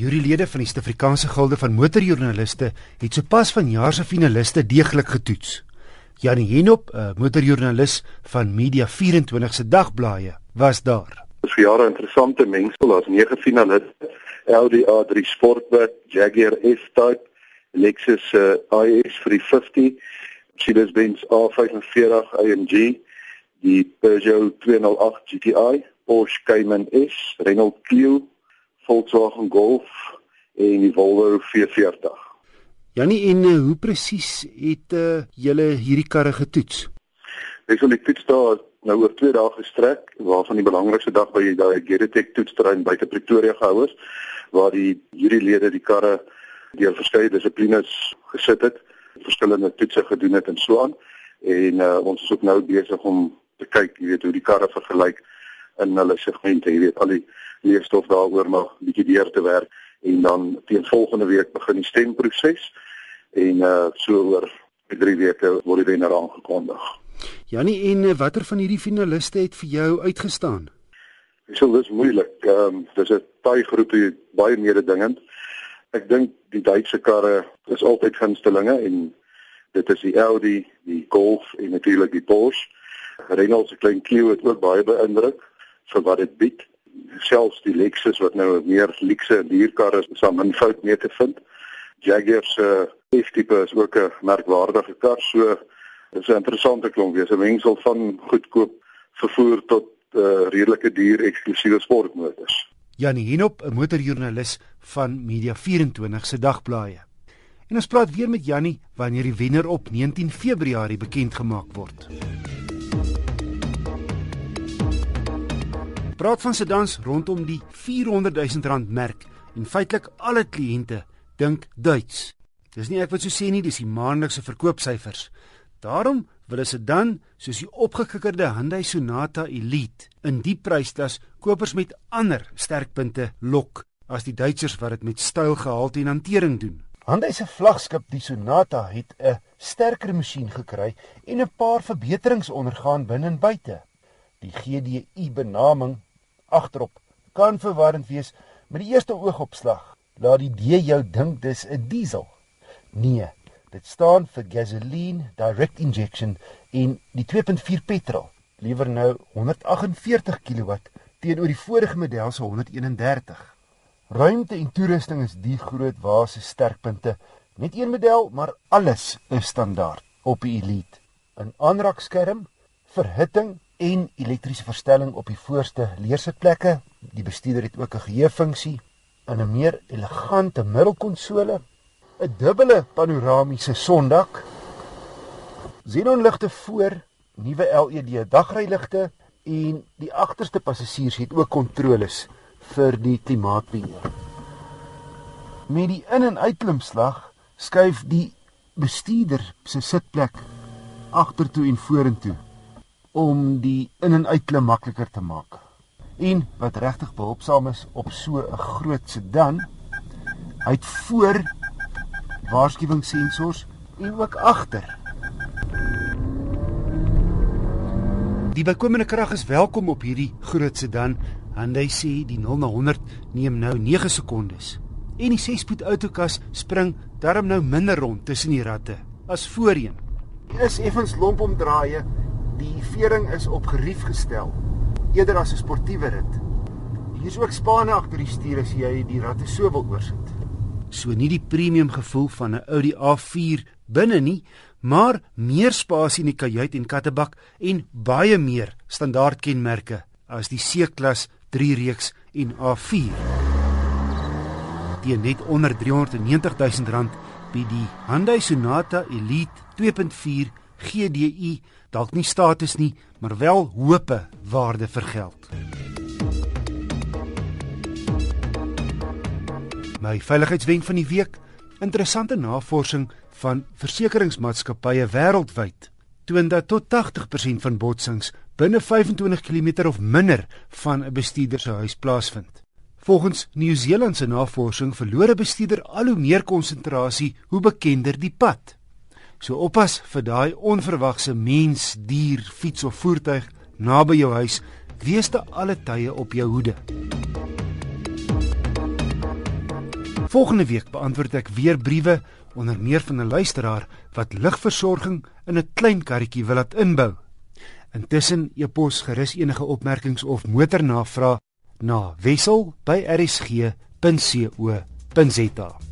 Jurylede van die Suid-Afrikaanse Gilde van Motorjoernaliste het sopas van jaar se finaliste deeglik getoets. Janie Henop, 'n motorjoernalis van Media 24 se dagblaaie, was daar. Dis vir jare interessante mengsel as nege finaliste: Audi A3 Sportback, Jaguar S-Type, Lexus uh, IS 350, Mercedes-Benz A45 AMG, die Peugeot 208 GTI, Porsche Cayman S, Renault Clio Volkswagen Golf en die Volvo V40. Janie, en uh, hoe presies het uh, julle hierdie karre getoets? Dis op die toets daar nou oor 2 dae gestrek, waarvan die belangrikste dag by daai Geretech toetsterrein buite Pretoria gehou is, waar die jurylede die karre deur verskeie dissiplines gesit het, verskillende toetse gedoen het en so aan. En uh, ons is ook nou besig om te kyk, jy weet, hoe die karre vergelyk in hulle segmente, jy weet, al die leefstof daaroor nog bietjie deur te werk en dan teen volgende week begin die stemproses en uh so oor 3 weke word die wenner aangekondig. Janie en uh, watter van hierdie finaliste het vir jou uitgestaan? So dis moeilik. Ehm um, dis 'n taai groep hier baie mededingend. Ek dink die Duitse karre is altyd gunstelinge en dit is die Audi, die Golf en natuurlik die Porsche. Renault se klein Clio het ook baie beïndruk vir wat dit bied selfs die Lexus wat nou meer luxe dierkarre is, is aan min fout mee te vind. Jaguar se F-tipe is ook 'n merkwaardige kar, so dis 'n interessante klomp wees, 'n mengsel van goedkoop vervoer tot uh, redelike duur eksklusiewe sportmotors. Janie Hinop, 'n motorjoernalis van Media 24 se dagblaaie. En ons praat weer met Jannie wanneer die wenner op 19 Februarie bekend gemaak word. Praat van sedans rondom die 400 000 rand merk en feitelik alle kliënte dink Duits. Dis nie ek wat so sê nie, dis die maandelikse verkoopsyfers. Daarom wil 'n sedan soos die opgekikkerde Hyundai Sonata Elite in die prysklas kopers met ander sterkpunte lok as die Duitsers wat dit met styl gehalte en hantering doen. Hyundai se vlaggenskap die Sonata het 'n sterker masjien gekry en 'n paar verbeterings ondergaan binne en buite. Die GDI benaming agterop kan verwarrend wees met die eerste oogopslag. Laat die D jou dink dis 'n diesel. Nee, dit staan vir gasoline direct injection en die 2.4 petrol lewer nou 148 kW teenoor die vorige model se 131. Ruimte en toerusting is die groot waase sterkpunte. Net een model, maar alles is standaard op die Elite. 'n Aanraakskerm, verhitting en elektriese verstelling op die voorste leersitplekke. Die bestuurder het ook 'n geheuefunksie en 'n meer elegante middelkonsole, 'n dubbele panoramiese sondak, xenonligte voor, nuwe LED dagryligte en die agterste passasiers het ook kontroles vir die klimaatbeheer. Met die in- en uitklimslag skuif die bestuurder se sitplek agtertoe en vorentoe om die in en uitklim makliker te maak. En wat regtig behulpsaam is op so 'n groot sedan, hy het voor waarskuwingssensors en ook agter. Die bykomende krag is welkom op hierdie groot sedan. Hyundai sê die 0 na 100 neem nou 9 sekondes. En die 6-spoed outokas spring darm nou minder rond tussen die ratte as voorheen. Is effens lomp omdraaie Die vering is op gerief gestel eerder as 'n sportiewe rit. Hier is ook spanne agter die stuur as jy die ratte so wil oorsit. So nie die premium gevoel van 'n Audi A4 binne nie, maar meer spasie in die kajuit en kattebak en baie meer standaard kenmerke as die C-klas 3 reeks en A4. Die net onder 390 000 rand bied die Hyundai Sonata Elite 2.4 GDI dalk nie status nie, maar wel hope waarde vir geld. My veiligheidswenk van die week: interessante navorsing van versekeringsmaatskappye wêreldwyd toon dat tot 80% van botsings binne 25 km of minder van 'n bestuurder se huis plaasvind. Volgens Nieu-Seeland se navorsing verloor 'n bestuurder al hoe meer konsentrasie hoe bekender die pad. So oppas vir daai onverwagse mens, dier, fiets of voertuig naby jou huis. Wees te alle tye op jou hoede. Volgende week beantwoord ek weer briewe onder meer van 'n luisteraar wat ligversorging in 'n klein karretjie wil laat inbou. Intussen e-pos gerus enige opmerkings of motornavrae na wissel@rsg.co.za.